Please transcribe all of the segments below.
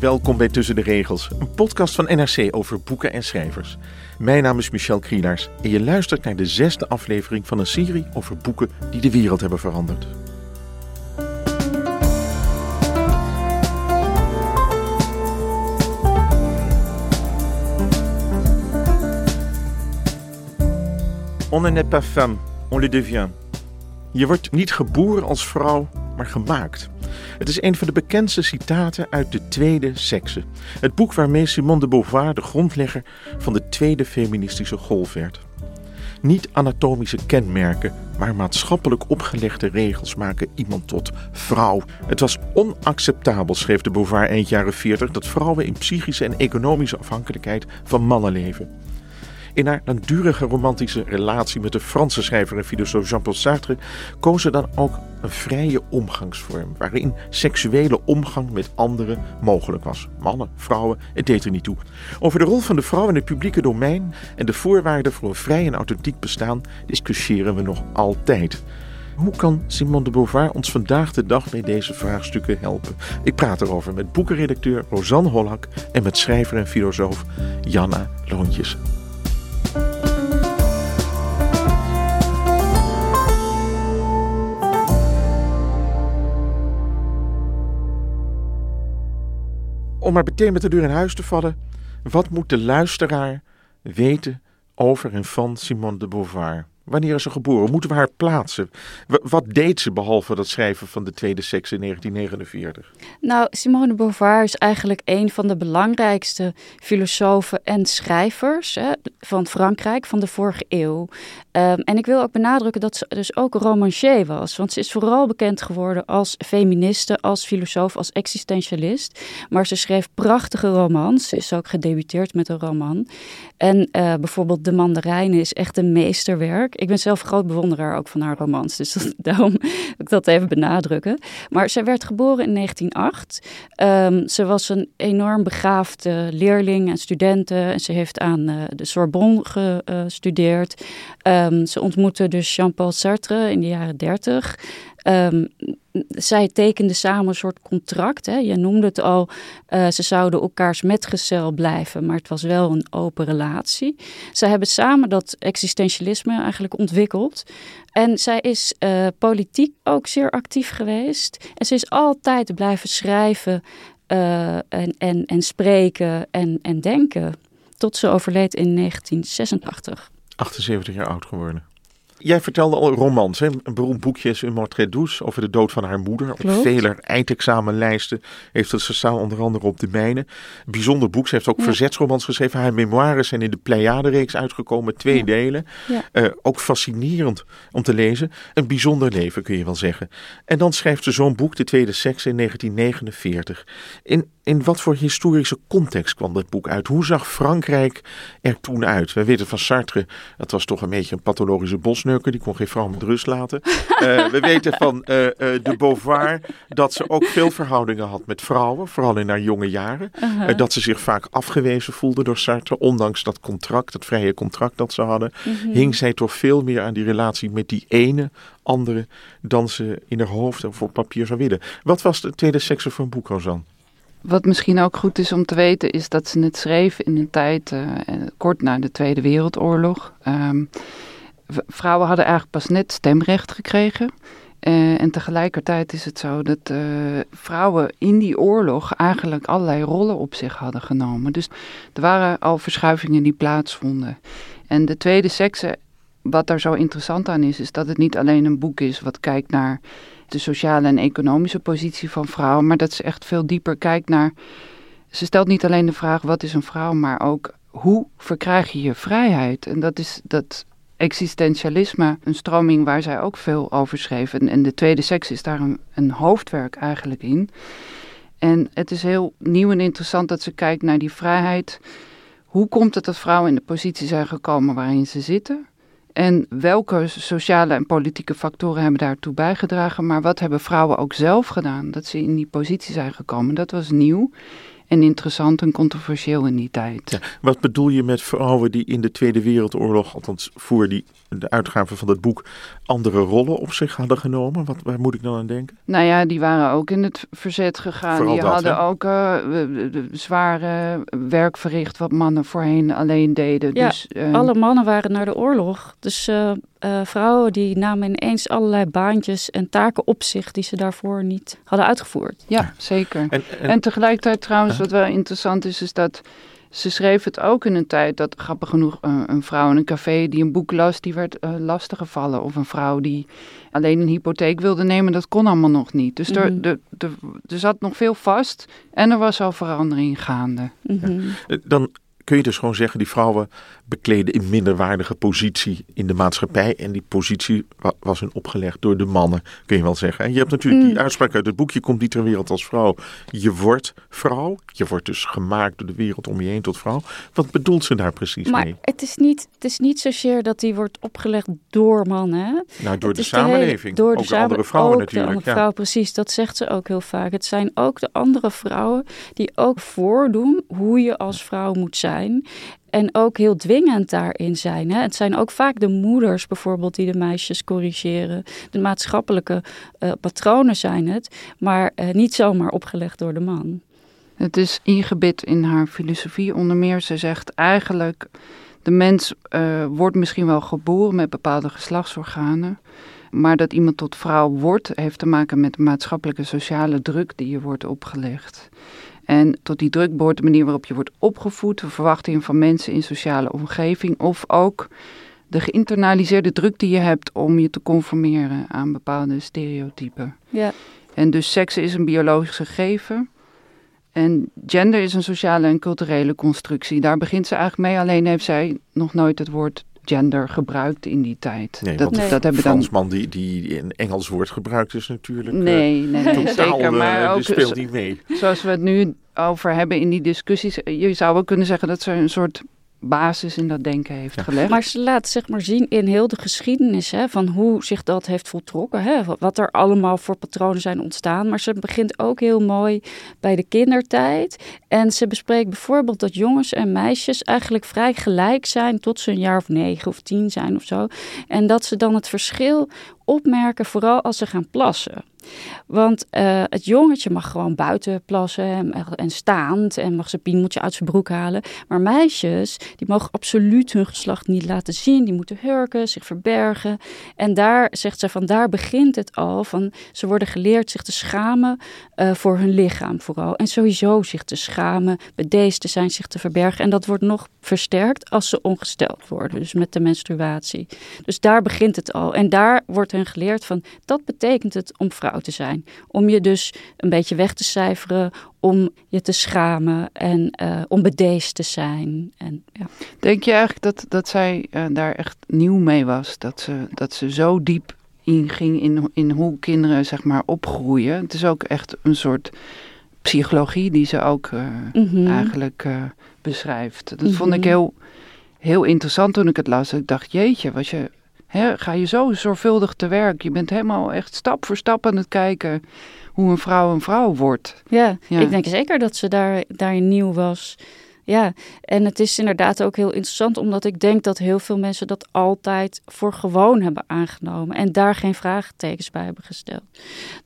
Welkom bij Tussen de Regels, een podcast van NRC over boeken en schrijvers. Mijn naam is Michel Krielaars en je luistert naar de zesde aflevering van een serie over boeken die de wereld hebben veranderd. On ne n'est pas femme, on le devient. Je wordt niet geboren als vrouw, maar gemaakt. Het is een van de bekendste citaten uit De Tweede Sekse. Het boek waarmee Simone de Beauvoir de grondlegger van de tweede feministische golf werd. Niet anatomische kenmerken, maar maatschappelijk opgelegde regels maken iemand tot vrouw. Het was onacceptabel, schreef de Beauvoir eind jaren 40, dat vrouwen in psychische en economische afhankelijkheid van mannen leven. In haar langdurige romantische relatie met de Franse schrijver en filosoof Jean-Paul Sartre koos ze dan ook een vrije omgangsvorm, waarin seksuele omgang met anderen mogelijk was. Mannen, vrouwen, het deed er niet toe. Over de rol van de vrouw in het publieke domein en de voorwaarden voor een vrij en authentiek bestaan discussiëren we nog altijd. Hoe kan Simone de Beauvoir ons vandaag de dag bij deze vraagstukken helpen? Ik praat erover met boekenredacteur Rosanne Hollak en met schrijver en filosoof Janna Loontjes. Om maar meteen met de deur in huis te vallen, wat moet de luisteraar weten over en van Simone de Beauvoir? Wanneer is ze geboren? Moeten we haar plaatsen? Wat deed ze behalve dat schrijven van de tweede seks in 1949? Nou, Simone de Beauvoir is eigenlijk een van de belangrijkste filosofen en schrijvers hè, van Frankrijk van de vorige eeuw. Um, en ik wil ook benadrukken dat ze dus ook romancier was. Want ze is vooral bekend geworden als feministe, als filosoof, als existentialist. Maar ze schreef prachtige romans. Ze is ook gedebuteerd met een roman. En uh, bijvoorbeeld De Mandarijnen is echt een meesterwerk. Ik ben zelf groot bewonderaar ook van haar romans. Dus daarom wil ik dat even benadrukken. Maar zij werd geboren in 1908. Um, ze was een enorm begaafde leerling en studente. En ze heeft aan uh, de Sorbonne gestudeerd. Um, ze ontmoette dus Jean-Paul Sartre in de jaren 30. Um, zij tekenden samen een soort contract. Hè. Je noemde het al, uh, ze zouden elkaars metgezel blijven, maar het was wel een open relatie. Ze hebben samen dat existentialisme eigenlijk ontwikkeld. En zij is uh, politiek ook zeer actief geweest. En ze is altijd blijven schrijven uh, en, en, en spreken en, en denken. Tot ze overleed in 1986. 78 jaar oud geworden. Jij vertelde al romans, hè? een beroemd boekje is Un très douce over de dood van haar moeder. Klopt. Op vele eindexamenlijsten heeft het staan, onder andere op de mijne. Bijzonder boek. Ze heeft ook ja. verzetsromans geschreven. Haar memoires zijn in de Pleiade-reeks uitgekomen, twee ja. delen. Ja. Uh, ook fascinerend om te lezen. Een bijzonder leven kun je wel zeggen. En dan schrijft ze zo'n boek, De Tweede Seks, in 1949. In, in wat voor historische context kwam dat boek uit? Hoe zag Frankrijk er toen uit? We weten van Sartre, dat was toch een beetje een pathologische bosneuker. Die kon geen vrouw met rust laten. uh, we weten van uh, uh, de Beauvoir dat ze ook veel verhoudingen had met vrouwen. Vooral in haar jonge jaren. -huh. dat ze zich vaak afgewezen voelde door Sartre. Ondanks dat contract, dat vrije contract dat ze hadden. -huh. Hing zij toch veel meer aan die relatie met die ene andere dan ze in haar hoofd of op papier zou willen. Wat was de tweede sekse van boek, Rosanne? Wat misschien ook goed is om te weten, is dat ze het schreef in een tijd uh, kort na de Tweede Wereldoorlog. Um, vrouwen hadden eigenlijk pas net stemrecht gekregen. Uh, en tegelijkertijd is het zo dat vrouwen in die oorlog eigenlijk allerlei rollen op zich hadden genomen. Dus er waren al verschuivingen die plaatsvonden. En de tweede sekse, wat daar zo interessant aan is, is dat het niet alleen een boek is wat kijkt naar de sociale en economische positie van vrouwen, maar dat ze echt veel dieper kijkt naar. Ze stelt niet alleen de vraag wat is een vrouw, maar ook hoe verkrijg je je vrijheid? En dat is dat existentialisme, een stroming waar zij ook veel over schreef. En, de tweede seks is daar een, hoofdwerk eigenlijk in. En het is heel nieuw en interessant dat ze kijkt naar die vrijheid. Hoe komt het dat vrouwen in de positie zijn gekomen waarin ze zitten? En welke sociale en politieke factoren hebben daartoe bijgedragen? Maar wat hebben vrouwen ook zelf gedaan dat ze in die positie zijn gekomen? Dat was nieuw en interessant en controversieel in die tijd. Ja, wat bedoel je met vrouwen die in de Tweede Wereldoorlog, althans voor die, de uitgave van dat boek, andere rollen op zich hadden genomen? Wat, waar moet ik dan aan denken? Nou ja, die waren ook in het verzet gegaan. Vooral die hadden ook uh, zware werk verricht wat mannen voorheen alleen deden. Ja, dus, uh, alle mannen waren naar de oorlog. Dus uh, vrouwen die namen ineens allerlei baantjes en taken op zich die ze daarvoor niet hadden uitgevoerd. Ja, zeker. En, en, en tegelijkertijd trouwens, wat wel interessant is, is dat ze schreef het ook in een tijd dat, grappig genoeg, een vrouw in een café die een boek las, die werd uh, lastiggevallen. Of een vrouw die alleen een hypotheek wilde nemen, dat kon allemaal nog niet. Dus er, mhm. er, er, er, zat nog veel vast en er was al verandering gaande. Mm Dan kun je dus gewoon zeggen, die vrouwen bekleden een minderwaardige positie in de maatschappij. En die positie was hun opgelegd door de mannen, kun je wel zeggen. En je hebt natuurlijk die mm. uitspraak uit het boek, je komt niet ter wereld als vrouw. Je wordt vrouw. Je wordt dus gemaakt door de wereld om je heen tot vrouw. Wat bedoelt ze daar precies maar mee? Het is, niet, het is niet zozeer dat die wordt opgelegd door mannen. Nou, door de samenleving. door de ook de andere vrouwen ook natuurlijk. De andere vrouw, precies. Dat zegt ze ook heel vaak. Het zijn ook de andere vrouwen die ook voordoen hoe je als vrouw moet zijn. En ook heel dwingend daarin zijn. Hè? Het zijn ook vaak de moeders bijvoorbeeld die de meisjes corrigeren. De maatschappelijke uh, patronen zijn het, maar uh, niet zomaar opgelegd door de man. Het is ingebed in haar filosofie onder meer. Ze zegt eigenlijk, de mens uh, wordt misschien wel geboren met bepaalde geslachtsorganen. Maar dat iemand tot vrouw wordt, heeft te maken met de maatschappelijke sociale druk die je wordt opgelegd. En tot die druk behoort de manier waarop je wordt opgevoed, de verwachtingen van mensen in sociale omgeving, of ook de geïnternaliseerde druk die je hebt om je te conformeren aan bepaalde stereotypen. Ja. En dus seks is een biologisch gegeven. En gender is een sociale en culturele constructie. Daar begint ze eigenlijk mee. Alleen heeft zij nog nooit het woord gender gebruikt in die tijd. Nee, dat, nee. dat hebben dan... Fransman die, die een Engels woord gebruikt is natuurlijk nee, nee, nee, totaal, zeker, maar uh, ook, speelt niet mee. Zoals we het nu over hebben in die discussies. Je zou wel kunnen zeggen dat ze een soort basis in dat denken heeft gelegd. Maar ze laat zeg maar zien in heel de geschiedenis hè, van hoe zich dat heeft voltrokken. Hè, wat er allemaal voor patronen zijn ontstaan. Maar ze begint ook heel mooi bij de kindertijd. En ze bespreekt bijvoorbeeld dat jongens en meisjes eigenlijk vrij gelijk zijn tot ze een jaar of negen of tien zijn of zo. En dat ze dan het verschil opmerken, vooral als ze gaan plassen. Want uh, het jongetje mag gewoon buiten plassen en, staand en mag zijn piemeltje uit zijn broek halen. Maar meisjes, die mogen absoluut hun geslacht niet laten zien. Die moeten hurken, zich verbergen. En daar zegt ze van, daar begint het al. Van, ze worden geleerd zich te schamen uh, voor hun lichaam vooral. En sowieso zich te schamen, bedeesd te zijn, zich te verbergen. En dat wordt nog versterkt als ze ongesteld worden, dus met de menstruatie. Dus daar begint het al. En daar wordt hen geleerd van, dat betekent het om vrouw te zijn. Om je dus een beetje weg te cijferen, om je te schamen en uh, om bedeesd te zijn. En, ja. Denk je eigenlijk dat, dat zij uh, daar echt nieuw mee was? Dat ze, dat ze zo diep inging in, in hoe kinderen zeg maar opgroeien? Het is ook echt een soort psychologie die ze ook uh, mm -hmm. eigenlijk beschrijft. Dat mm -hmm. vond ik heel, heel interessant toen ik het las. Ik dacht, jeetje, was je ga je zo zorgvuldig te werk. Je bent helemaal echt stap voor stap aan het kijken hoe een vrouw een vrouw wordt. Ja, ja. ik denk zeker dat ze daar, daar nieuw was. Ja, en het is inderdaad ook heel interessant, omdat ik denk dat heel veel mensen dat altijd voor gewoon hebben aangenomen en daar geen vraagtekens bij hebben gesteld.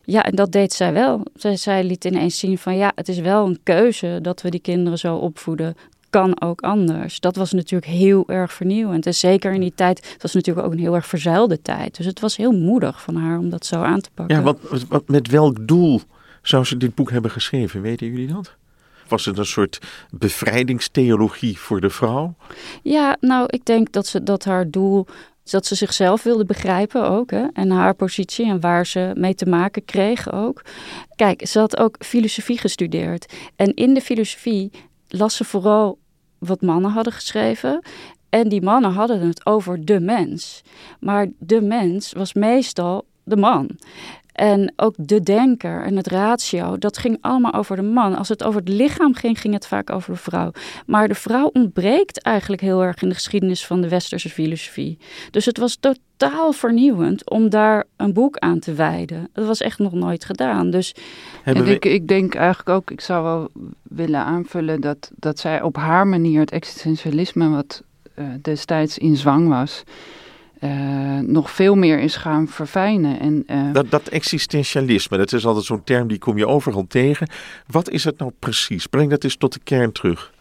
Ja, en dat deed zij wel. Zij, zij liet ineens zien van ja, het is wel een keuze dat we die kinderen zo opvoeden kan ook anders. Dat was natuurlijk heel erg vernieuwend. En zeker in die tijd, het was natuurlijk ook een heel erg verzuilde tijd. Dus het was heel moedig van haar om dat zo aan te pakken. Ja, wat, wat, met welk doel zou ze dit boek hebben geschreven? Weten jullie dat? Was het een soort bevrijdingstheologie voor de vrouw? Ja, nou, ik denk dat, ze, dat haar doel dat ze zichzelf wilde begrijpen ook. Hè? En haar positie en waar ze mee te maken kreeg ook. Kijk, ze had ook filosofie gestudeerd. En in de filosofie las ze vooral wat mannen hadden geschreven. En die mannen hadden het over de mens. Maar de mens was meestal de man. En ook de denker en het ratio, dat ging allemaal over de man. Als het over het lichaam ging, ging het vaak over de vrouw. Maar de vrouw ontbreekt eigenlijk heel erg in de geschiedenis van de westerse filosofie. Dus het was totaal vernieuwend om daar een boek aan te wijden. Dat was echt nog nooit gedaan. Dus en ik, ik denk eigenlijk ook, ik zou wel willen aanvullen dat, dat zij op haar manier het existentialisme, wat uh, destijds in zwang was, uh, nog veel meer is gaan verfijnen. En, uh, dat, dat existentialisme, dat is altijd zo'n term die kom je overal tegen. Wat is het nou precies? Breng dat eens tot de kern terug.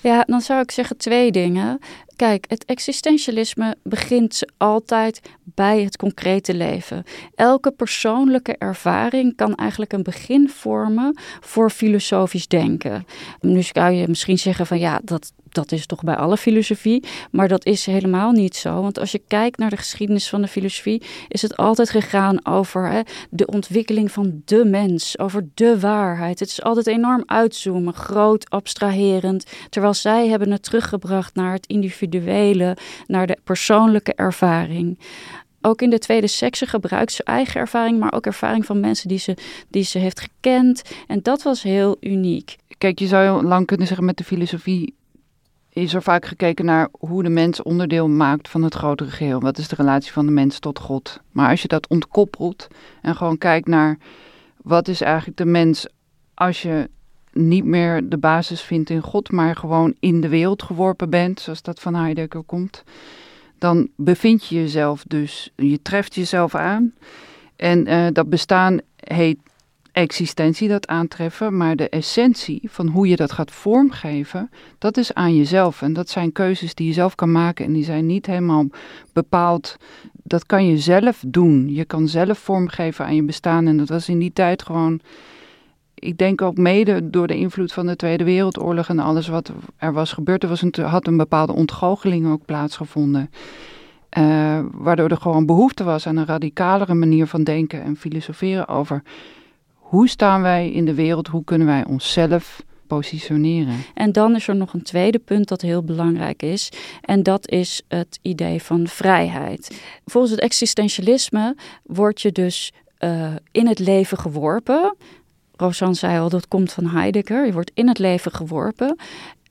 Ja, dan zou ik zeggen twee dingen. Kijk, het existentialisme begint altijd bij het concrete leven. Elke persoonlijke ervaring kan eigenlijk een begin vormen voor filosofisch denken. Nu zou je misschien zeggen van ja, dat, dat is toch bij alle filosofie, maar dat is helemaal niet zo. Want als je kijkt naar de geschiedenis van de filosofie, is het altijd gegaan over hè, de ontwikkeling van de mens, over de waarheid. Het is altijd enorm uitzoomen, groot, abstraherend, terwijl zij hebben het teruggebracht naar het individuele, naar de persoonlijke ervaring ook in de tweede sekse gebruikt ze eigen ervaring, maar ook ervaring van mensen die ze, die ze heeft gekend. En dat was heel uniek. Kijk, je zou lang kunnen zeggen met de filosofie is er vaak gekeken naar hoe de mens onderdeel maakt van het grotere geheel. Wat is de relatie van de mens tot God? Maar als je dat ontkoppelt en gewoon kijkt naar wat is eigenlijk de mens als je niet meer de basis vindt in God, maar gewoon in de wereld geworpen bent, zoals dat van Heidegger komt, dan bevind je jezelf dus, je treft jezelf aan. En uh, dat bestaan heet existentie dat aantreffen, maar de essentie van hoe je dat gaat vormgeven, dat is aan jezelf. En dat zijn keuzes die je zelf kan maken en die zijn niet helemaal bepaald. Dat kan je zelf doen. Je kan zelf vormgeven aan je bestaan. En dat was in die tijd gewoon, ik denk ook mede door de invloed van de Tweede Wereldoorlog en alles wat er was gebeurd. Er was een, had een bepaalde ontgoocheling ook plaatsgevonden. Uh, waardoor er gewoon behoefte was aan een radicalere manier van denken en filosoferen over hoe staan wij in de wereld? Hoe kunnen wij onszelf positioneren? En dan is er nog een tweede punt dat heel belangrijk is. En dat is het idee van vrijheid. Volgens het existentialisme word je dus uh, in het leven geworpen. Rosanne zei al, dat komt van Heidegger. Je wordt in het leven geworpen.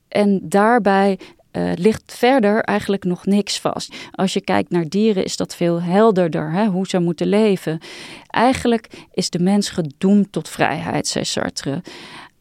En daarbij uh, ligt verder eigenlijk nog niks vast. Als je kijkt naar dieren is dat veel helderder, hè, hoe ze moeten leven. Eigenlijk is de mens gedoemd tot vrijheid, zei Sartre.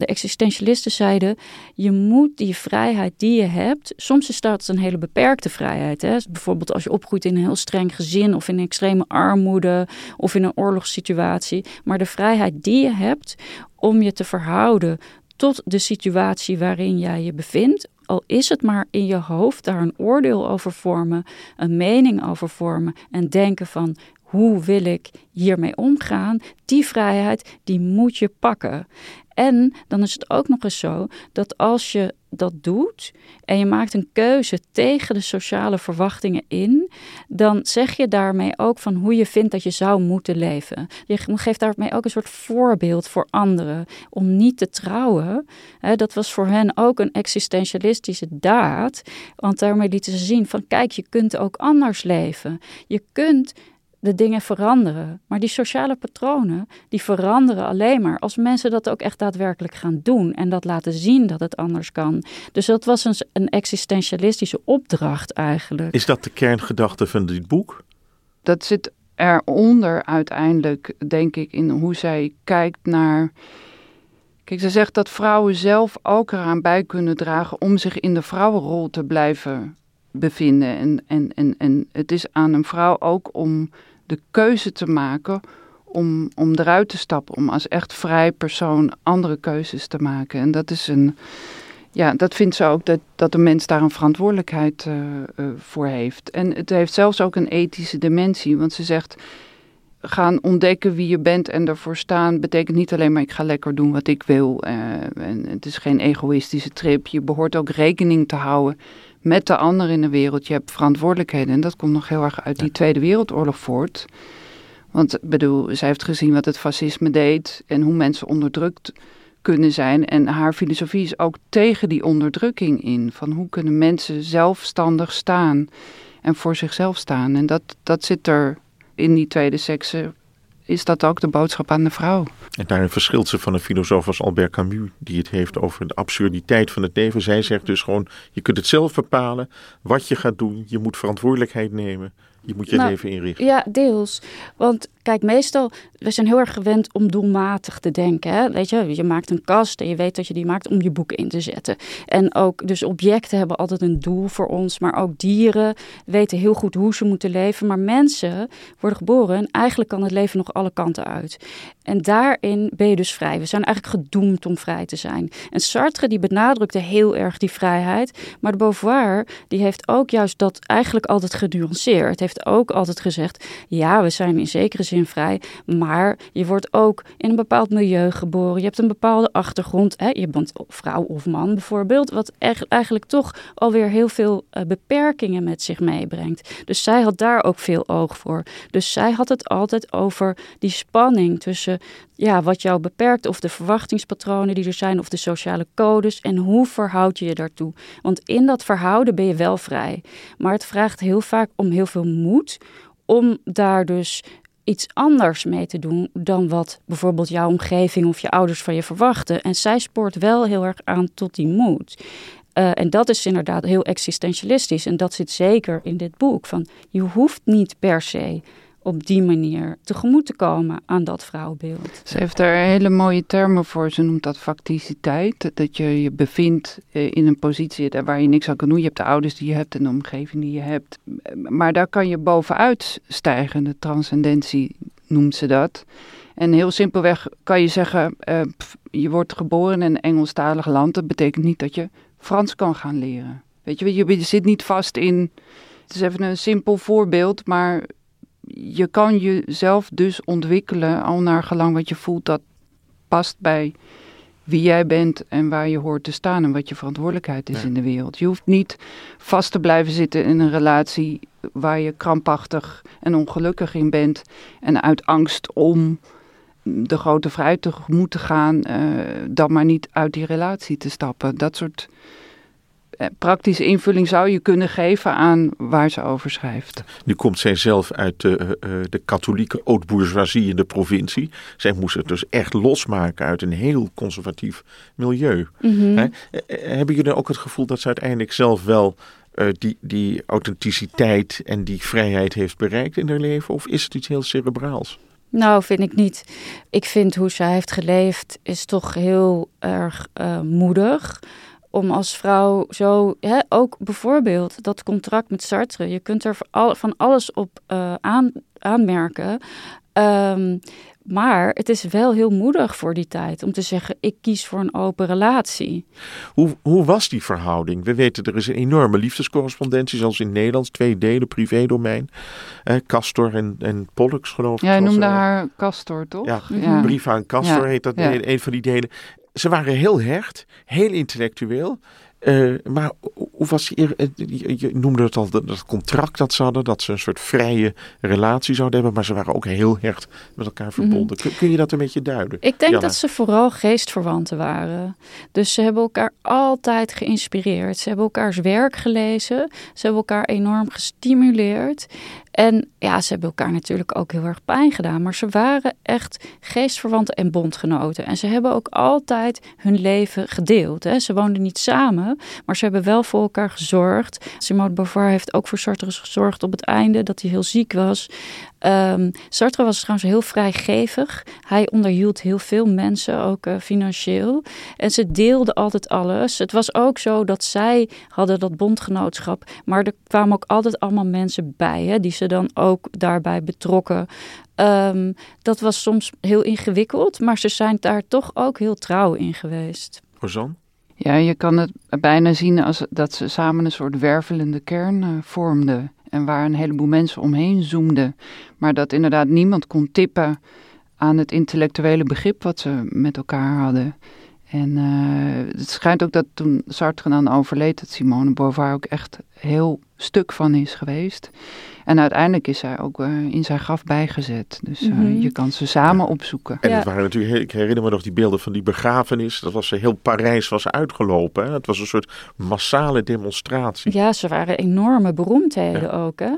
De existentialisten zeiden, je moet die vrijheid die je hebt, soms is dat een hele beperkte vrijheid. Hè? Bijvoorbeeld als je opgroeit in een heel streng gezin of in extreme armoede of in een oorlogssituatie. Maar de vrijheid die je hebt om je te verhouden tot de situatie waarin jij je bevindt, al is het maar in je hoofd, daar een oordeel over vormen, een mening over vormen en denken van hoe wil ik hiermee omgaan, die vrijheid, die moet je pakken. En dan is het ook nog eens zo dat als je dat doet en je maakt een keuze tegen de sociale verwachtingen in, dan zeg je daarmee ook van hoe je vindt dat je zou moeten leven. Je geeft daarmee ook een soort voorbeeld voor anderen om niet te trouwen. dat was voor hen ook een existentialistische daad, want daarmee lieten ze zien van kijk, je kunt ook anders leven. Je kunt de dingen veranderen. Maar die sociale patronen, die veranderen alleen maar als mensen dat ook echt daadwerkelijk gaan doen en dat laten zien dat het anders kan. Dus dat was een, een existentialistische opdracht eigenlijk. Is dat de kerngedachte van dit boek? Dat zit eronder uiteindelijk, denk ik, in hoe zij kijkt naar Kijk, ze zegt dat vrouwen zelf ook eraan bij kunnen dragen om zich in de vrouwenrol te blijven bevinden. En, en, en, en het is aan een vrouw ook om de keuze te maken om, om eruit te stappen, om als echt vrij persoon andere keuzes te maken. En dat is een, ja, dat vindt ze ook dat, dat de mens daar een verantwoordelijkheid uh, uh, voor heeft. En het heeft zelfs ook een ethische dimensie, want ze zegt gaan ontdekken wie je bent en ervoor staan betekent niet alleen maar ik ga lekker doen wat ik wil. Uh, en het is geen egoïstische trip. Je behoort ook rekening te houden met de anderen in de wereld. Je hebt verantwoordelijkheden en dat komt nog heel erg uit die Tweede Wereldoorlog voort. Want bedoel, zij heeft gezien wat het fascisme deed en hoe mensen onderdrukt kunnen zijn. En haar filosofie is ook tegen die onderdrukking in. Van hoe kunnen mensen zelfstandig staan en voor zichzelf staan. En dat, dat zit er in die tweede sekse is dat ook de boodschap aan de vrouw. En daarin verschilt ze van een filosoof als Albert Camus, die het heeft over de absurditeit van het leven. Zij zegt dus gewoon: je kunt het zelf bepalen wat je gaat doen, je moet verantwoordelijkheid nemen. Je moet je Nou, leven inrichten. Ja, deels. Want kijk, meestal, we zijn heel erg gewend om doelmatig te denken. Hè? Weet je, je maakt een kast en je weet dat je die maakt om je boeken in te zetten. En ook, dus objecten hebben altijd een doel voor ons. Maar ook dieren weten heel goed hoe ze moeten leven. Maar mensen worden geboren en eigenlijk kan het leven nog alle kanten uit. En daarin ben je dus vrij. We zijn eigenlijk gedoemd om vrij te zijn. En Sartre die benadrukte heel erg die vrijheid. Maar de Beauvoir die heeft ook juist dat eigenlijk altijd genuanceerd. Heeft ook altijd gezegd, ja, we zijn in zekere zin vrij. Maar je wordt ook in een bepaald milieu geboren. Je hebt een bepaalde achtergrond. Hè? Je bent vrouw of man bijvoorbeeld. Wat eigenlijk toch alweer heel veel uh, beperkingen met zich meebrengt. Dus zij had daar ook veel oog voor. Dus zij had het altijd over die spanning tussen ja, wat jou beperkt, of de verwachtingspatronen die er zijn, of de sociale codes. En hoe verhoud je je daartoe? Want in dat verhouden ben je wel vrij. Maar het vraagt heel vaak om heel veel moed om daar dus iets anders mee te doen dan wat bijvoorbeeld jouw omgeving of je ouders van je verwachten. En zij spoort wel heel erg aan tot die moed. Uh, en dat is inderdaad heel existentialistisch. En dat zit zeker in dit boek. Van je hoeft niet per se op die manier tegemoet te komen aan dat vrouwbeeld. Ze heeft er hele mooie termen voor. Ze noemt dat facticiteit. Dat je je bevindt in een positie waar je niks aan kan doen. Je hebt de ouders die je hebt en de omgeving die je hebt. Maar daar kan je bovenuit stijgen. De transcendentie noemt ze dat. En heel simpelweg kan je zeggen, pff, je wordt geboren in een Engelstalig land. Dat betekent niet dat je Frans kan gaan leren. Weet je, je zit niet vast in... Het is even een simpel voorbeeld, maar je kan jezelf dus ontwikkelen al naar gelang wat je voelt dat past bij wie jij bent en waar je hoort te staan en wat je verantwoordelijkheid is in de wereld. Je hoeft niet vast te blijven zitten in een relatie waar je krampachtig en ongelukkig in bent en uit angst om de grote vrijheid tegemoet te gaan, uh, dan maar niet uit die relatie te stappen. Dat soort praktische invulling zou je kunnen geven aan waar ze over schrijft. Nu komt zij zelf uit de, uh, de katholieke haute-bourgeoisie in de provincie. Zij moest het dus echt losmaken uit een heel conservatief milieu. He, hebben jullie ook het gevoel dat ze uiteindelijk zelf wel uh, die, die authenticiteit en die vrijheid heeft bereikt in haar leven? Of is het iets heel cerebraals? Nou, vind ik niet. Ik vind hoe zij heeft geleefd is toch heel erg uh, moedig om als vrouw zo, hè, ook bijvoorbeeld dat contract met Sartre, je kunt er van alles op uh, aan, aanmerken. Um, maar het is wel heel moedig voor die tijd om te zeggen: ik kies voor een open relatie. Hoe, hoe was die verhouding? We weten er is een enorme liefdescorrespondentie, zoals in Nederlands, twee delen, privédomein. Eh, Castor en, en Pollux, geloof ik. Ja, hij noemde haar Castor, toch? Ja, ja. brief aan Castor ja. heet dat, ja. een, een van die delen ze waren heel hecht, heel intellectueel. Uh, maar hoe was je, je noemde het al, dat contract dat ze hadden, dat ze een soort vrije relatie zouden hebben, maar ze waren ook heel hecht met elkaar verbonden. Mm. Kun, kun, je dat een beetje duiden? Ik denk Jana? dat ze vooral geestverwanten waren. Dus ze hebben elkaar altijd geïnspireerd. Ze hebben elkaars werk gelezen. Ze hebben elkaar enorm gestimuleerd. En ja, ze hebben elkaar natuurlijk ook heel erg pijn gedaan. Maar ze waren echt geestverwanten en bondgenoten. En ze hebben ook altijd hun leven gedeeld. Hè. Ze woonden niet samen. Maar ze hebben wel voor elkaar gezorgd. Simone de Beauvoir heeft ook voor Sartre gezorgd op het einde dat hij heel ziek was. Um, Sartre was trouwens heel vrijgevig. Hij onderhield heel veel mensen, ook uh, financieel. En ze deelden altijd alles. Het was ook zo dat zij hadden dat bondgenootschap. Maar er kwamen ook altijd allemaal mensen bij, hè, die ze dan ook daarbij betrokken. Um, dat was soms heel ingewikkeld, maar ze zijn daar toch ook heel trouw in geweest. Ozan? Ja, je kan het bijna zien als dat ze samen een soort wervelende kern uh, vormden. En waar een heleboel mensen omheen zoomden. Maar dat inderdaad niemand kon tippen aan het intellectuele begrip wat ze met elkaar hadden. En uh, het schijnt ook dat toen Sartre dan overleed, dat Simone Beauvoir ook echt heel stuk van is geweest. En uiteindelijk is zij ook uh, in zijn graf bijgezet. Dus uh, mm-hmm. je kan ze samen opzoeken. En het waren natuurlijk, ik herinner me nog die beelden van die begrafenis. Dat was heel Parijs was uitgelopen. Hè? Het was een soort massale demonstratie. Ja, ze waren enorme beroemdheden ja. ook. Hè?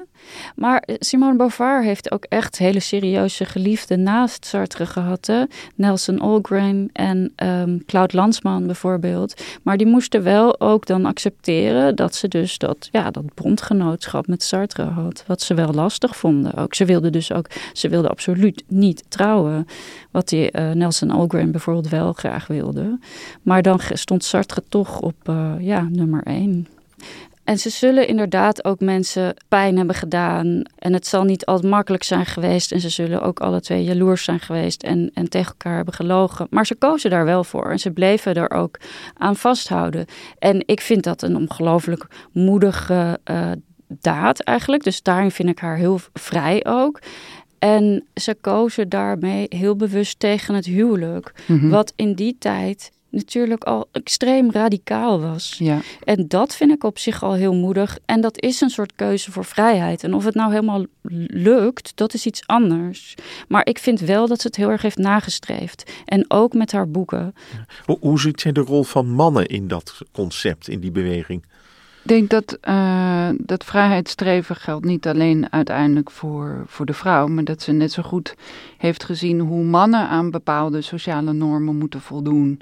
Maar eh, Simone Beauvoir heeft ook echt hele serieuze geliefden naast Sartre gehad. Hè? Nelson Algren en um, Claude Lanzmann bijvoorbeeld. Maar die moesten wel ook dan accepteren dat ze dus dat, ja, dat bondgenootschap met Sartre had. Wat ze wel lastig vonden ook. Ze wilden dus ook, ze wilden absoluut niet trouwen. Wat die uh, Nelson Algren bijvoorbeeld wel graag wilde. Maar dan stond Sartre toch op uh, ja, nummer één. En ze zullen inderdaad ook mensen pijn hebben gedaan. En het zal niet altijd makkelijk zijn geweest. En ze zullen ook alle twee jaloers zijn geweest en, en tegen elkaar hebben gelogen. Maar ze kozen daar wel voor. En ze bleven er ook aan vasthouden. En ik vind dat een ongelooflijk moedige uh, daad eigenlijk. Dus daarin vind ik haar heel vrij ook. En ze kozen daarmee heel bewust tegen het huwelijk. Mm-hmm. Wat in die tijd natuurlijk al extreem radicaal was. Ja. En dat vind ik op zich al heel moedig. En dat is een soort keuze voor vrijheid. En of het nou helemaal lukt, dat is iets anders. Maar ik vind wel dat ze het heel erg heeft nagestreefd. En ook met haar boeken. Hoe, hoe ziet zij de rol van mannen in dat concept, in die beweging? Ik denk dat uh, dat vrijheidsstreven geldt niet alleen uiteindelijk voor, voor de vrouw, maar dat ze net zo goed heeft gezien hoe mannen aan bepaalde sociale normen moeten voldoen.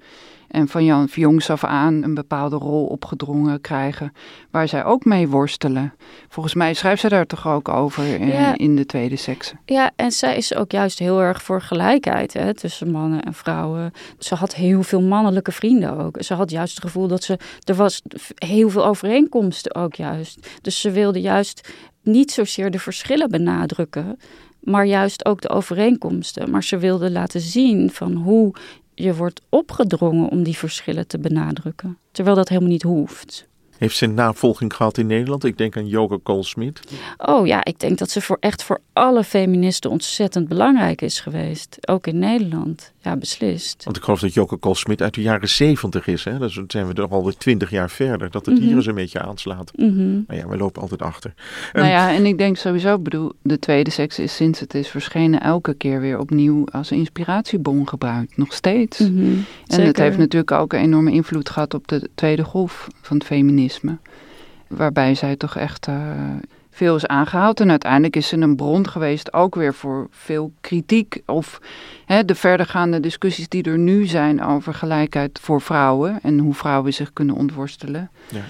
En van Jan jongs af aan een bepaalde rol opgedrongen krijgen. Waar zij ook mee worstelen. Volgens mij schrijft ze daar toch ook over in, ja. in de tweede sekse. Ja, en zij is ook juist heel erg voor gelijkheid hè, tussen mannen en vrouwen. Ze had heel veel mannelijke vrienden ook. Ze had juist het gevoel dat ze. Er was heel veel overeenkomsten ook juist. Dus ze wilde juist niet zozeer de verschillen benadrukken maar juist ook de overeenkomsten. Maar ze wilde laten zien van hoe je wordt opgedrongen om die verschillen te benadrukken. Terwijl dat helemaal niet hoeft. Heeft ze een navolging gehad in Nederland? Ik denk aan Joke Koolsmit. Oh ja, ik denk dat ze voor echt voor alle feministen ontzettend belangrijk is geweest. Ook in Nederland. Ja, beslist. Want ik geloof dat Joke Koolsmit uit de jaren zeventig is. Hè? Dan zijn we er alweer twintig jaar verder. Dat het mm -hmm. hier eens een beetje aanslaat. Mm -hmm. Maar ja, we lopen altijd achter. Nou ja, en ik denk sowieso, bedoel, de tweede seks is sinds het is verschenen elke keer weer opnieuw als inspiratiebron gebruikt. Nog steeds. Mm -hmm. En het heeft natuurlijk ook een enorme invloed gehad op de tweede golf van het feminisme. Waarbij zij toch echt... Uh, veel is aangehaald. En uiteindelijk is ze een bron geweest ook weer voor veel kritiek. Of hè, de verdergaande discussies die er nu zijn over gelijkheid voor vrouwen. En hoe vrouwen zich kunnen ontworstelen. Ja.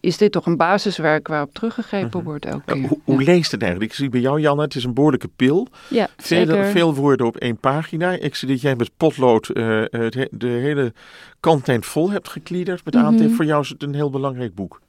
Is dit toch een basiswerk waarop teruggegrepen uh -huh. wordt elke keer? Hoe, hoe ja. leest het eigenlijk? Ik zie bij jou, Janne, het is een behoorlijke pil. Ja, veel, zeker. veel woorden op één pagina. Ik zie dat jij met potlood uh, het, de hele kantijn vol hebt gekliederd met mm -hmm. aantekeningen. Voor jou is het een heel belangrijk boek.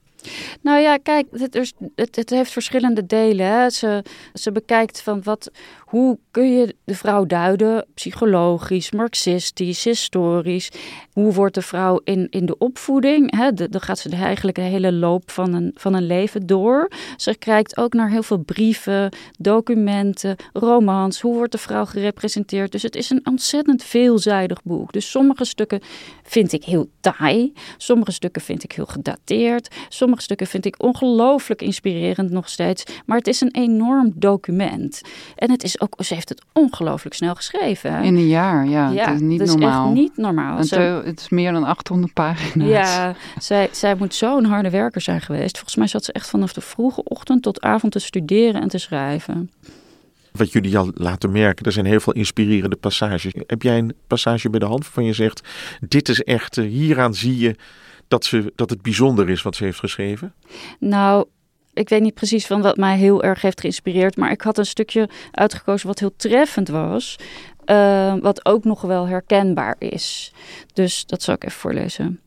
Nou ja, kijk, het, het, heeft verschillende delen. Hè. Ze, ze bekijkt van wat, hoe kun je de vrouw duiden, psychologisch, marxistisch, historisch. Hoe wordt de vrouw in, in de opvoeding? Hè? Dan gaat ze de, eigenlijk de hele loop van een, van een leven door. Ze kijkt ook naar heel veel brieven, documenten, romans. Hoe wordt de vrouw gerepresenteerd? Dus het is een ontzettend veelzijdig boek. Dus sommige stukken vind ik heel taai. Sommige stukken vind ik heel gedateerd. Sommige stukken vind ik ongelooflijk inspirerend nog steeds. Maar het is een enorm document. En het is ook, ze heeft het ongelooflijk snel geschreven. In een jaar, ja. ja het is niet het is normaal. echt niet normaal. Ze, het is meer dan 800 pagina's. Ja, zij, zij moet zo'n harde werker zijn geweest. Volgens mij zat ze echt vanaf de vroege ochtend tot avond te studeren en te schrijven. Wat jullie al laten merken, er zijn heel veel inspirerende passages. Heb jij een passage bij de hand waarvan je zegt: Dit is echt, hieraan zie je dat, ze, dat het bijzonder is wat ze heeft geschreven? Nou, ik weet niet precies van wat mij heel erg heeft geïnspireerd, maar ik had een stukje uitgekozen wat heel treffend was. Uh, wat ook nog wel herkenbaar is. Dus dat zal ik even voorlezen.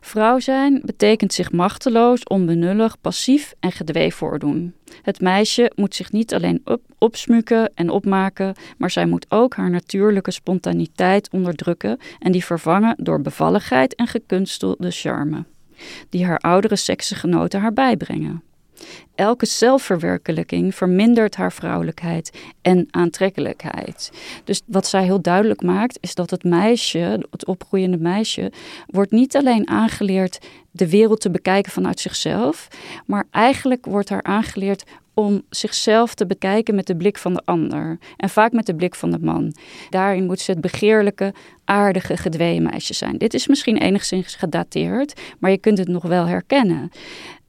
Vrouw zijn betekent zich machteloos, onbenullig, passief en gedwee voordoen. Het meisje moet zich niet alleen op, opsmukken en opmaken, maar zij moet ook haar natuurlijke spontaniteit onderdrukken en die vervangen door bevalligheid en gekunstelde charme, die haar oudere seksgenoten haar bijbrengen. Elke zelfverwerkelijking vermindert haar vrouwelijkheid en aantrekkelijkheid. Dus wat zij heel duidelijk maakt, is dat het meisje, het opgroeiende meisje, wordt niet alleen aangeleerd de wereld te bekijken vanuit zichzelf, maar eigenlijk wordt haar aangeleerd om zichzelf te bekijken met de blik van de ander. En vaak met de blik van de man. Daarin moet ze het begeerlijke, aardige, gedwee meisje zijn. Dit is misschien enigszins gedateerd, maar je kunt het nog wel herkennen.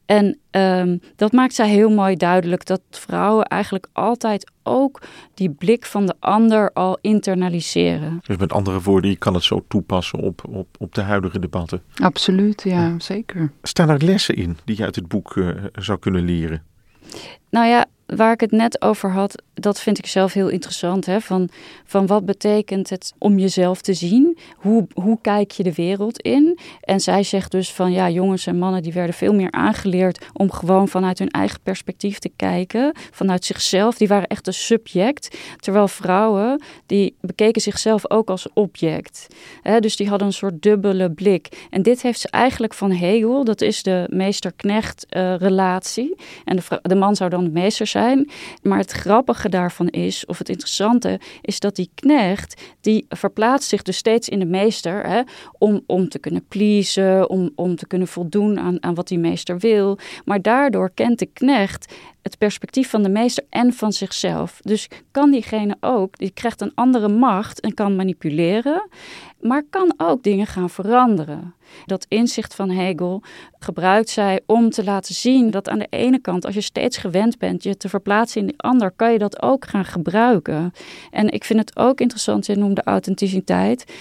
En ehm, dat maakt zij heel mooi duidelijk dat vrouwen eigenlijk altijd ook die blik van de ander al internaliseren. Dus met andere woorden, je kan het zo toepassen op, op, op de huidige debatten. Absoluut, ja, zeker. Staan er lessen in die je uit het boek uh, zou kunnen leren? Nou ja, waar ik het net over had, dat vind ik zelf heel interessant. Hè? Van, van wat betekent het om jezelf te zien? Hoe, hoe kijk je de wereld in? En zij zegt dus van ja, jongens en mannen die werden veel meer aangeleerd om gewoon vanuit hun eigen perspectief te kijken. Vanuit zichzelf. Die waren echt een subject. Terwijl vrouwen, die bekeken zichzelf ook als object. Hè? Dus die hadden een soort dubbele blik. En dit heeft ze eigenlijk van Hegel, dat is de meester-knecht uh, relatie. En de, de man zou dan de meester zijn maar het grappige daarvan is, of het interessante, is dat die knecht, die verplaatst zich dus steeds in de meester, hè, om, om te kunnen pleasen, om, om te kunnen voldoen aan, aan wat die meester wil. Maar daardoor kent de knecht het perspectief van de meester en van zichzelf. Dus kan diegene ook, die krijgt een andere macht en kan manipuleren, maar kan ook dingen gaan veranderen. Dat inzicht van Hegel gebruikt zij om te laten zien dat aan de ene kant, als je steeds gewend bent je te verplaatsen in die ander, kan je dat ook gaan gebruiken. En ik vind het ook interessant, je noemde authenticiteit.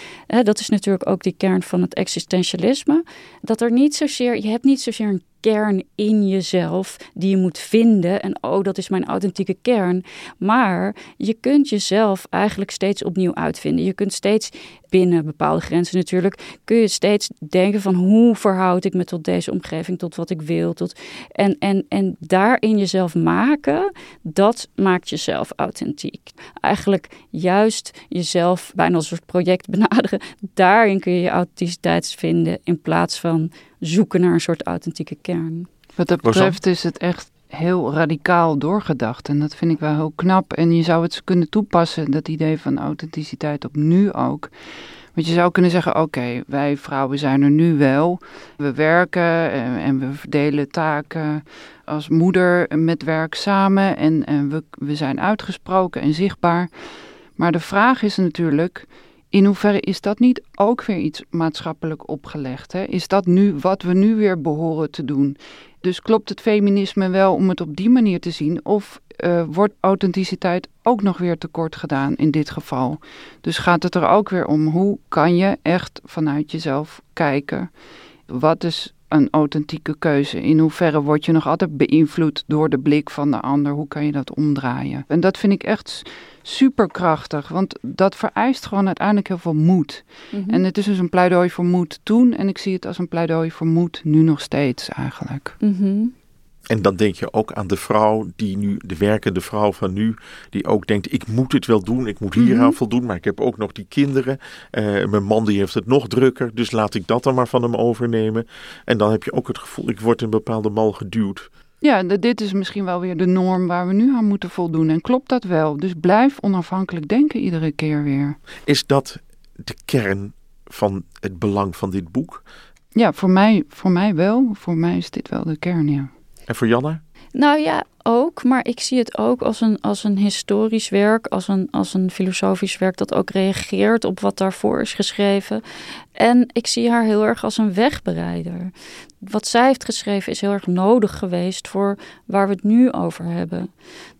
Dat is natuurlijk ook die kern van het existentialisme. Dat er niet zozeer, je hebt niet zozeer een kern in jezelf die je moet vinden. En oh, dat is mijn authentieke kern. Maar je kunt jezelf eigenlijk steeds opnieuw uitvinden. Je kunt steeds binnen bepaalde grenzen natuurlijk, kun je steeds denken van hoe verhoud ik me tot deze omgeving, tot wat ik wil. Tot, en, en, en daarin jezelf maken, dat maakt jezelf authentiek. Eigenlijk juist jezelf bijna als een soort project benaderen. Daarin kun je je authenticiteit vinden in plaats van zoeken naar een soort authentieke kern. Wat dat betreft is het echt heel radicaal doorgedacht. En dat vind ik wel heel knap. En je zou het kunnen toepassen, dat idee van authenticiteit, op nu ook. Want je zou kunnen zeggen: oké, wij vrouwen zijn er nu wel. We werken en, en, we verdelen taken als moeder met werk samen. En, en we, we zijn uitgesproken en zichtbaar. Maar de vraag is natuurlijk in hoeverre is dat niet ook weer iets maatschappelijk opgelegd? Hè? Is dat nu wat we nu weer behoren te doen? Dus klopt het feminisme wel om het op die manier te zien? Of uh, wordt authenticiteit ook nog weer tekort gedaan in dit geval? Dus gaat het er ook weer om hoe kan je echt vanuit jezelf kijken? Wat is een authentieke keuze? In hoeverre word je nog altijd beïnvloed door de blik van de ander? Hoe kan je dat omdraaien? En dat vind ik echt superkrachtig, want dat vereist gewoon uiteindelijk heel veel moed. Mhm. En het is dus een pleidooi voor moed toen en ik zie het als een pleidooi voor moed nu nog steeds eigenlijk. Mhm. En dan denk je ook aan de vrouw die nu, de werkende vrouw van nu, die ook denkt: ik moet het wel doen, ik moet hier aan mhm. voldoen, maar ik heb ook nog die kinderen. Uh, mijn man die heeft het nog drukker, dus laat ik dat dan maar van hem overnemen. En dan heb je ook het gevoel: ik word in een bepaalde mal geduwd. Ja, dit is misschien wel weer de norm waar we nu aan moeten voldoen. En klopt dat wel? Dus blijf onafhankelijk denken iedere keer weer. Is dat de kern van het belang van dit boek? Ja, voor mij, voor mij wel. Voor mij is dit wel de kern, ja. En voor Janne? Nou ja, ook, maar ik zie het ook als een, als een historisch werk, als een, als een filosofisch werk dat ook reageert op wat daarvoor is geschreven. En ik zie haar heel erg als een wegbereider. Wat zij heeft geschreven is heel erg nodig geweest voor waar we het nu over hebben.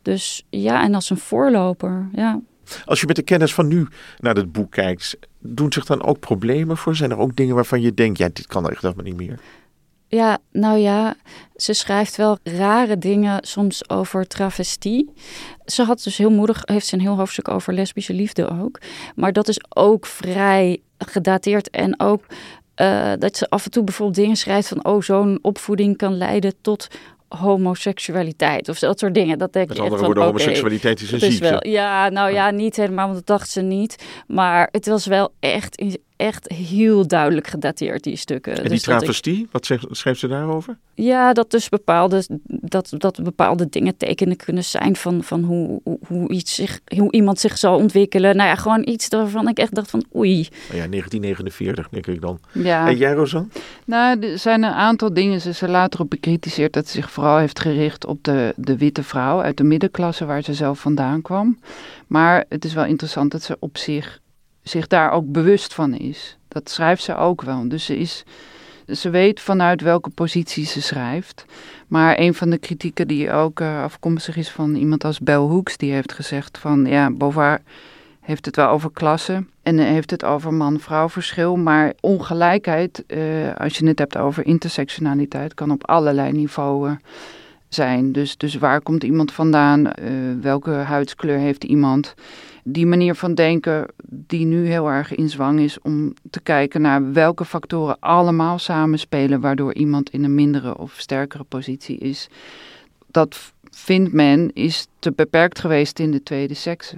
Dus ja, en als een voorloper, ja. Als je met de kennis van nu naar het boek kijkt, doen zich dan ook problemen voor? Zijn er ook dingen waarvan je denkt, ja, dit kan echt helemaal niet meer? Ja, nou ja, ze schrijft wel rare dingen soms over travestie. Ze had dus heel moedig, heeft ze een heel hoofdstuk over lesbische liefde ook. Maar dat is ook vrij gedateerd en ook uh, dat ze af en toe bijvoorbeeld dingen schrijft van, oh, zo'n opvoeding kan leiden tot homoseksualiteit of dat soort dingen. Dat denk Met je andere woorden, homoseksualiteit is een ziekte. wel, ja, nou ja, niet helemaal, want dat dacht ze niet. Maar het was wel echt, echt heel duidelijk gedateerd, die stukken. En die Dus ik- travestie, wat zegt- schrijft ze daarover? ja, dat dus bepaalde, dat, dat bepaalde dingen tekenen kunnen zijn van, van hoe, hoe, iets zich, hoe iemand zich zal ontwikkelen. Nou ja, gewoon iets waarvan ik echt dacht van oei. Nou ja, 1949 denk ik dan. Ja. En jij, Rosan? Nou, er zijn een aantal dingen. Ze ze later op bekritiseerd dat ze zich vooral heeft gericht op de, de witte vrouw uit de middenklasse waar ze zelf vandaan kwam. Maar het is wel interessant dat ze op zich, zich daar ook bewust van is. Dat schrijft ze ook wel. Dus ze, is, ze weet vanuit welke positie ze schrijft. Maar een van de kritieken die ook eh, afkomstig is van iemand als Bell Hooks, die heeft gezegd van ja, Beauvoir heeft het wel over klasse en eh, heeft het over man-vrouw verschil. Maar ongelijkheid, eh, als je het hebt over intersectionaliteit, kan op allerlei niveauen zijn. Dus, dus waar komt iemand vandaan? Eh, welke huidskleur heeft iemand? Die manier van denken die nu heel erg in zwang is om te kijken naar welke factoren allemaal samenspelen waardoor iemand in een mindere of sterkere positie is. Dat vindt men is te beperkt geweest in de tweede sekse.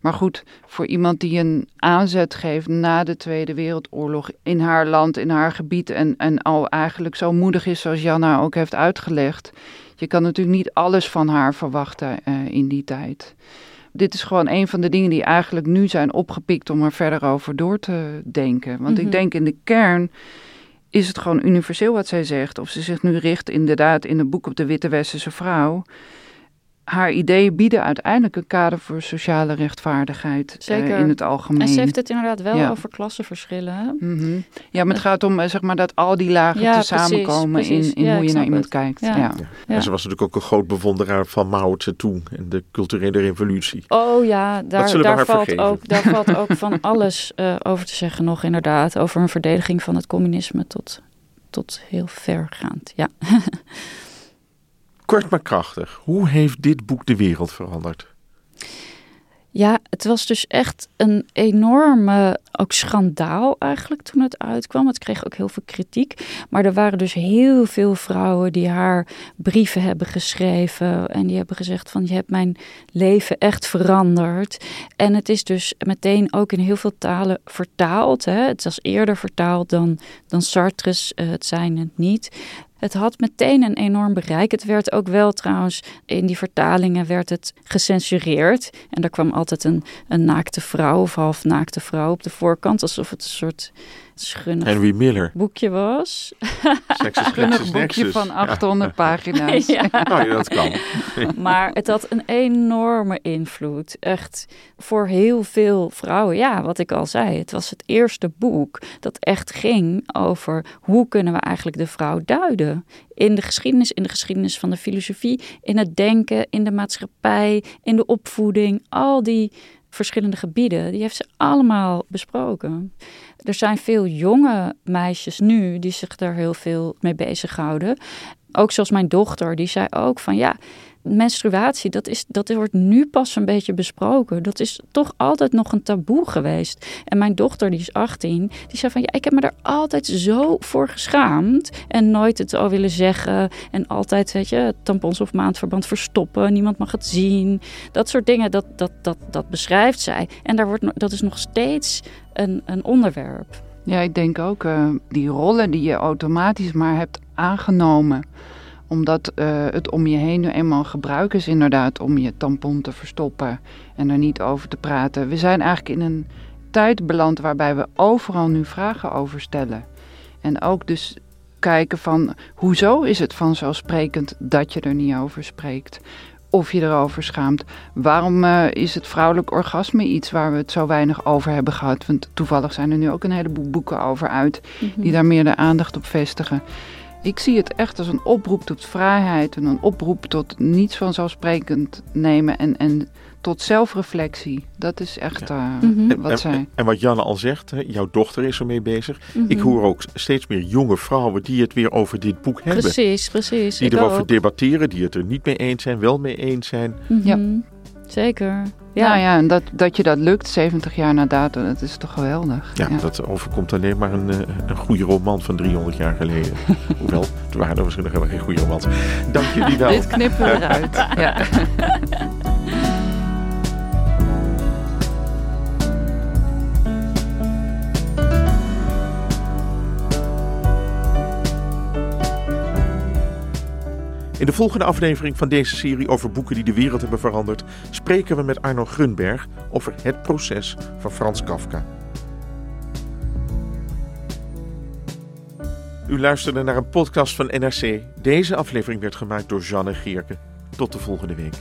Maar goed, voor iemand die een aanzet geeft na de Tweede Wereldoorlog in haar land, in haar gebied en, en al eigenlijk zo moedig is zoals Janna ook heeft uitgelegd. Je kan natuurlijk niet alles van haar verwachten eh, in die tijd. Dit is gewoon een van de dingen die eigenlijk nu zijn opgepikt om er verder over door te denken. Want Mhm. ik denk in de kern is het gewoon universeel wat zij zegt. Of ze zich nu richt inderdaad in het boek op de witte westerse vrouw. Haar ideeën bieden uiteindelijk een kader voor sociale rechtvaardigheid eh, Zeker. in het algemeen. En ze heeft het inderdaad wel Ja. over klassenverschillen. Mhm. Ja, maar het gaat om eh, zeg maar, dat al die lagen Ja, te samenkomen precies, precies. in, in Ja, hoe je naar iemand het. kijkt. Ja. Ja. Ja. Ja. En ze was natuurlijk ook een groot bewonderaar van Mao Zedong en de culturele revolutie. Oh ja, daar, daar, valt vergeven. ook, daar valt ook van alles eh, over te zeggen nog inderdaad. Over een verdediging van het communisme tot, tot heel vergaand. Ja. Kort maar krachtig, hoe heeft dit boek de wereld veranderd? Ja, het was dus echt een enorme ook schandaal eigenlijk toen het uitkwam. Het kreeg ook heel veel kritiek. Maar er waren dus heel veel vrouwen die haar brieven hebben geschreven. En die hebben gezegd van je hebt mijn leven echt veranderd. En het is dus meteen ook in heel veel talen vertaald. Hè. Het was eerder vertaald dan, dan Sartre's eh, Het zijn het niet. Het had meteen een enorm bereik. Het werd ook wel trouwens, in die vertalingen werd het gecensureerd. En daar kwam altijd een, een naakte vrouw of half naakte vrouw op de voorkant. Alsof het een soort schunnig Henry Miller, boekje was. Sexus Een Plexus boekje van 800 pagina's. Ja. Nou ja, dat kan. Maar het had een enorme invloed. Echt voor heel veel vrouwen. Ja, wat ik al zei. Het was het eerste boek dat echt ging over hoe kunnen we eigenlijk de vrouw duiden. In de geschiedenis, in de geschiedenis van de filosofie, in het denken, in de maatschappij, in de opvoeding. Al die verschillende gebieden, die heeft ze allemaal besproken. Er zijn veel jonge meisjes nu die zich daar heel veel mee bezighouden. Ook zoals mijn dochter, die zei ook van ja, menstruatie, dat, is, dat wordt nu pas een beetje besproken. Dat is toch altijd nog een taboe geweest. En mijn dochter, die is 18, die zei van ja, ik heb me daar altijd zo voor geschaamd. En nooit het al willen zeggen. En altijd, weet je, tampons of maandverband verstoppen. Niemand mag het zien. Dat soort dingen, dat, dat, dat, dat beschrijft zij. En daar wordt, dat is nog steeds een, een onderwerp. Ja, ik denk ook eh, die rollen die je automatisch maar hebt aangenomen. Omdat eh, het om je heen nu eenmaal gebruik is inderdaad om je tampon te verstoppen en er niet over te praten. We zijn eigenlijk in een tijd beland waarbij we overal nu vragen over stellen. En ook dus kijken van hoezo is het vanzelfsprekend dat je er niet over spreekt? Of je erover schaamt. Waarom eh, is het vrouwelijk orgasme iets waar we het zo weinig over hebben gehad? Want toevallig zijn er nu ook een heleboel boeken over uit die daar meer de aandacht op vestigen. Ik zie het echt als een oproep tot vrijheid en een oproep tot niets vanzelfsprekend nemen en, en tot zelfreflectie. Dat is echt uh, Mhm. wat en, zij. en, en wat Janne al zegt, hè, jouw dochter is ermee bezig. Mhm. Ik hoor ook steeds meer jonge vrouwen die het weer over dit boek hebben. Precies, precies. Die ik erover ook. debatteren, die het er niet mee eens zijn, wel mee eens zijn. Mhm. Ja. Zeker. Ja. Nou ja, en dat, dat je dat lukt 70 jaar na dato, dat is toch geweldig. Ja, dat overkomt alleen maar een, eh, een goede roman van 300 jaar geleden. Hoewel, het waren er misschien nog helemaal geen goede romans. Dank jullie wel. Dit knippen we eruit. ja. In de volgende aflevering van deze serie over boeken die de wereld hebben veranderd, spreken we met Arno Grunberg over het proces van Frans Kafka. U luisterde naar een podcast van NRC. Deze aflevering werd gemaakt door Jeanne Geerke. Tot de volgende week.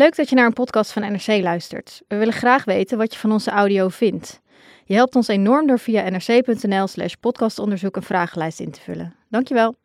Leuk dat je naar een podcast van NRC luistert. We willen graag weten wat je van onze audio vindt. Je helpt ons enorm door via nrc.nl slash podcastonderzoek een vragenlijst in te vullen. Dankjewel.